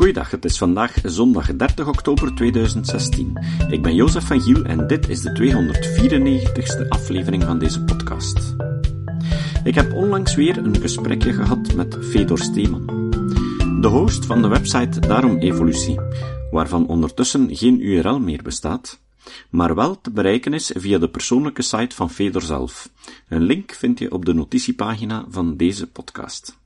Goeiedag, het is vandaag zondag 30 oktober 2016. Ik ben Jozef van Giel en dit is de 294ste aflevering van deze podcast. Ik heb onlangs weer een gesprekje gehad met Fedor Steeman, de host van de website Daarom Evolutie, waarvan ondertussen geen URL meer bestaat, maar wel te bereiken is via de persoonlijke site van Fedor zelf. Een link vind je op de notitiepagina van deze podcast.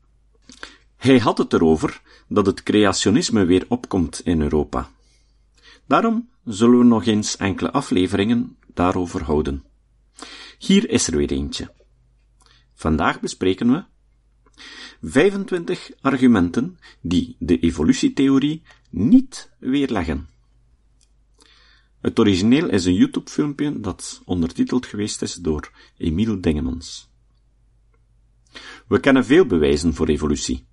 Hij had het erover dat het creationisme weer opkomt in Europa. Daarom zullen we nog eens enkele afleveringen daarover houden. Hier is er weer eentje. Vandaag bespreken we 25 argumenten die de evolutietheorie niet weerleggen. Het origineel is een YouTube-filmpje dat ondertiteld geweest is door Emiel Dingemans. We kennen veel bewijzen voor evolutie.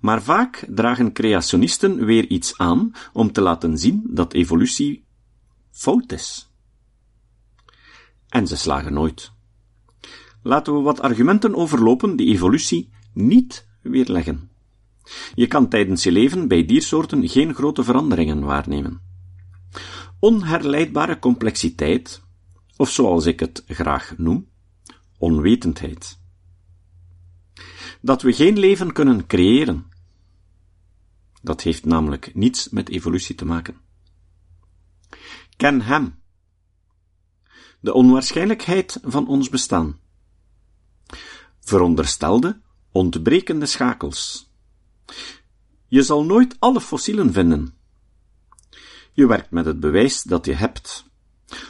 Maar vaak dragen creationisten weer iets aan om te laten zien dat evolutie fout is. En ze slagen nooit. Laten we wat argumenten overlopen die evolutie niet weerleggen. Je kan tijdens je leven bij diersoorten geen grote veranderingen waarnemen. Onherleidbare complexiteit, of zoals ik het graag noem, onwetendheid dat we geen leven kunnen creëren. Dat heeft namelijk niets met evolutie te maken. Ken hem. De onwaarschijnlijkheid van ons bestaan. Veronderstelde, ontbrekende schakels. Je zal nooit alle fossielen vinden. Je werkt met het bewijs dat je hebt.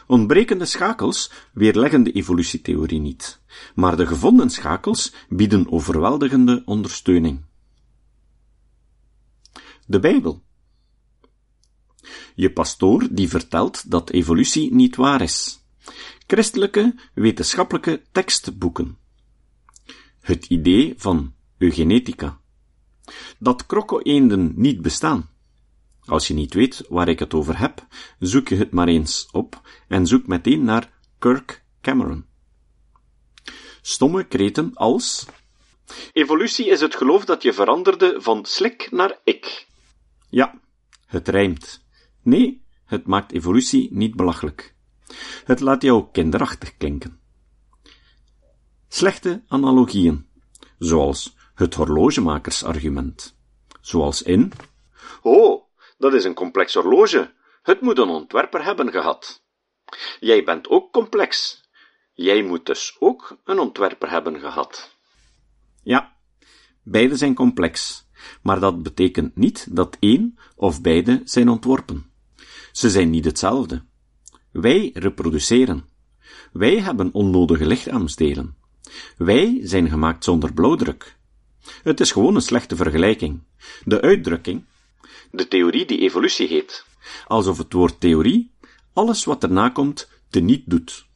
Ontbrekende schakels weerleggen de evolutietheorie niet, maar de gevonden schakels bieden overweldigende ondersteuning. De Bijbel. Je pastoor die vertelt dat evolutie niet waar is. Christelijke wetenschappelijke tekstboeken. Het idee van eugenetica. Dat krokko-eenden niet bestaan. Als je niet weet waar ik het over heb, zoek je het maar eens op en zoek meteen naar Kirk Cameron. Stomme kreten als Evolutie is het geloof dat je veranderde van slik naar ik. Ja, het rijmt. Nee, het maakt evolutie niet belachelijk. Het laat jou kinderachtig klinken. Slechte analogieën, zoals het horlogemakersargument, zoals in Oh, dat is een complex horloge. Het moet een ontwerper hebben gehad. Jij bent ook complex. Jij moet dus ook een ontwerper hebben gehad. Ja, beide zijn complex, maar dat betekent niet dat één of beide zijn ontworpen. Ze zijn niet hetzelfde. Wij reproduceren. Wij hebben onnodige lichaamsdelen. Wij zijn gemaakt zonder blauwdruk. Het is gewoon een slechte vergelijking. De uitdrukking de theorie die evolutie heet, alsof het woord theorie alles wat erna komt teniet doet.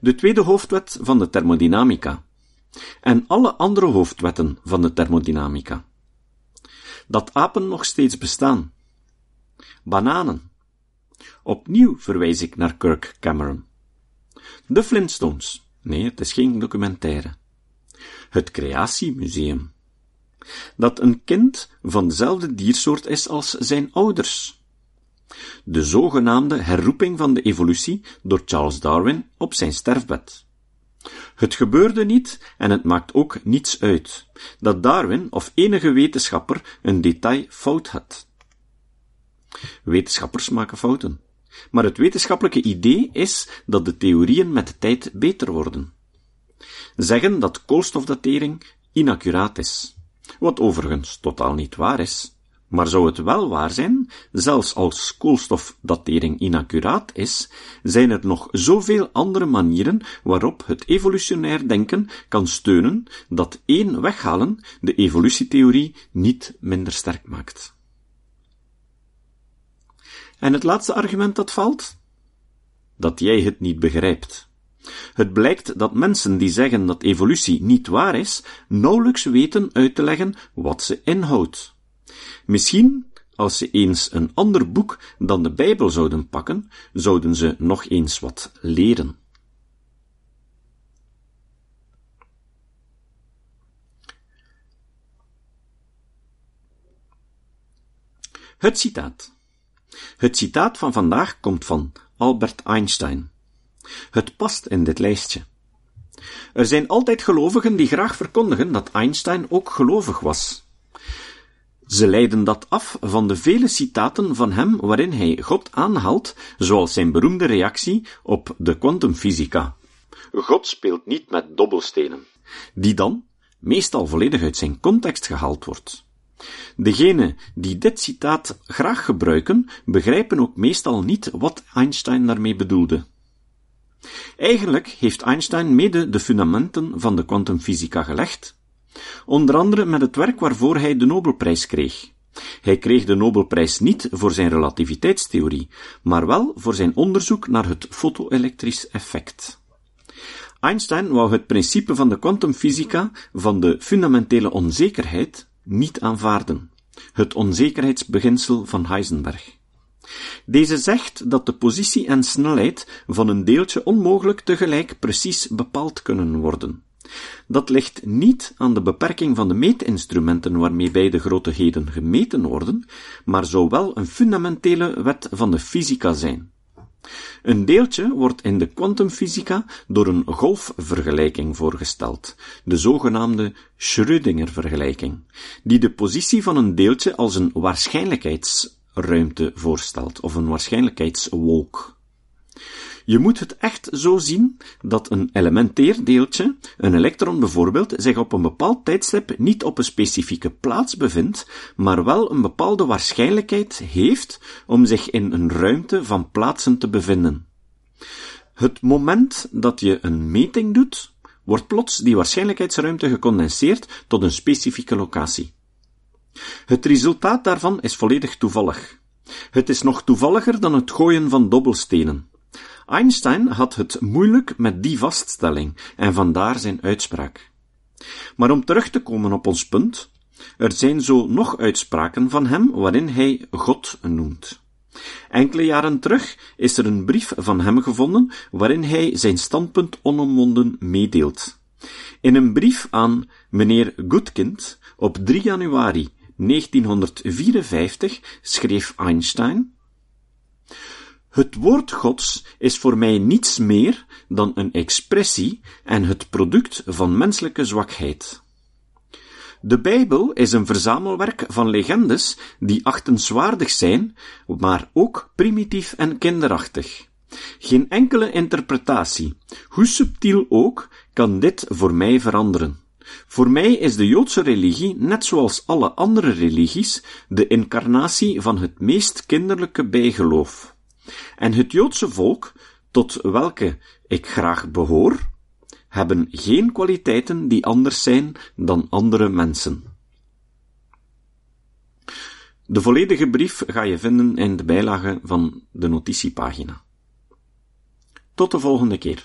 De tweede hoofdwet van de thermodynamica en alle andere hoofdwetten van de thermodynamica. Dat apen nog steeds bestaan. Bananen. Opnieuw verwijs ik naar Kirk Cameron. De Flintstones. Nee, het is geen documentaire. Het Creatiemuseum dat een kind van dezelfde diersoort is als zijn ouders. De zogenaamde herroeping van de evolutie door Charles Darwin op zijn sterfbed. Het gebeurde niet en het maakt ook niets uit dat Darwin of enige wetenschapper een detail fout had. Wetenschappers maken fouten, maar het wetenschappelijke idee is dat de theorieën met de tijd beter worden. Zeggen dat koolstofdatering inaccuraat is wat overigens totaal niet waar is. Maar zou het wel waar zijn, zelfs als koolstofdatering inaccuraat is, zijn er nog zoveel andere manieren waarop het evolutionair denken kan steunen dat één weghalen de evolutietheorie niet minder sterk maakt. En het laatste argument dat valt? Dat jij het niet begrijpt. Het blijkt dat mensen die zeggen dat evolutie niet waar is, nauwelijks weten uit te leggen wat ze inhoudt. Misschien, als ze eens een ander boek dan de Bijbel zouden pakken, zouden ze nog eens wat leren. Het citaat. Het citaat van vandaag komt van Albert Einstein. Het past in dit lijstje. Er zijn altijd gelovigen die graag verkondigen dat Einstein ook gelovig was. Ze leiden dat af van de vele citaten van hem waarin hij God aanhaalt, zoals zijn beroemde reactie op de kwantumfysica. God speelt niet met dobbelstenen, die dan meestal volledig uit zijn context gehaald wordt. Degenen die dit citaat graag gebruiken, begrijpen ook meestal niet wat Einstein daarmee bedoelde. Eigenlijk heeft Einstein mede de fundamenten van de kwantumfysica gelegd, onder andere met het werk waarvoor hij de Nobelprijs kreeg. Hij kreeg de Nobelprijs niet voor zijn relativiteitstheorie, maar wel voor zijn onderzoek naar het fotoelektrisch effect. Einstein wou het principe van de kwantumfysica van de fundamentele onzekerheid niet aanvaarden, het onzekerheidsbeginsel van Heisenberg. Deze zegt dat de positie en snelheid van een deeltje onmogelijk tegelijk precies bepaald kunnen worden. Dat ligt niet aan de beperking van de meetinstrumenten waarmee beide grootheden gemeten worden, maar zou wel een fundamentele wet van de fysica zijn. Een deeltje wordt in de kwantumfysica door een golfvergelijking voorgesteld, de zogenaamde Schrödinger-vergelijking, die de positie van een deeltje als een waarschijnlijkheidsruimte voorstelt, of een waarschijnlijkheidswolk. Je moet het echt zo zien dat een elementair deeltje, een elektron bijvoorbeeld, zich op een bepaald tijdstip niet op een specifieke plaats bevindt, maar wel een bepaalde waarschijnlijkheid heeft om zich in een ruimte van plaatsen te bevinden. Het moment dat je een meting doet, wordt plots die waarschijnlijkheidsruimte gecondenseerd tot een specifieke locatie. Het resultaat daarvan is volledig toevallig. Het is nog toevalliger dan het gooien van dobbelstenen. Einstein had het moeilijk met die vaststelling en vandaar zijn uitspraak. Maar om terug te komen op ons punt, er zijn zo nog uitspraken van hem waarin hij God noemt. Enkele jaren terug is er een brief van hem gevonden waarin hij zijn standpunt onomwonden meedeelt. In een brief aan meneer Goodkind op 3 januari 1954 schreef Einstein het woord Gods is voor mij niets meer dan een expressie en het product van menselijke zwakheid. De Bijbel is een verzamelwerk van legendes die achtenswaardig zijn, maar ook primitief en kinderachtig. Geen enkele interpretatie, hoe subtiel ook, kan dit voor mij veranderen. Voor mij is de Joodse religie, net zoals alle andere religies, de incarnatie van het meest kinderlijke bijgeloof. En het Joodse volk, tot welke ik graag behoor, hebben geen kwaliteiten die anders zijn dan andere mensen. De volledige brief ga je vinden in de bijlage van de notitiepagina. Tot de volgende keer.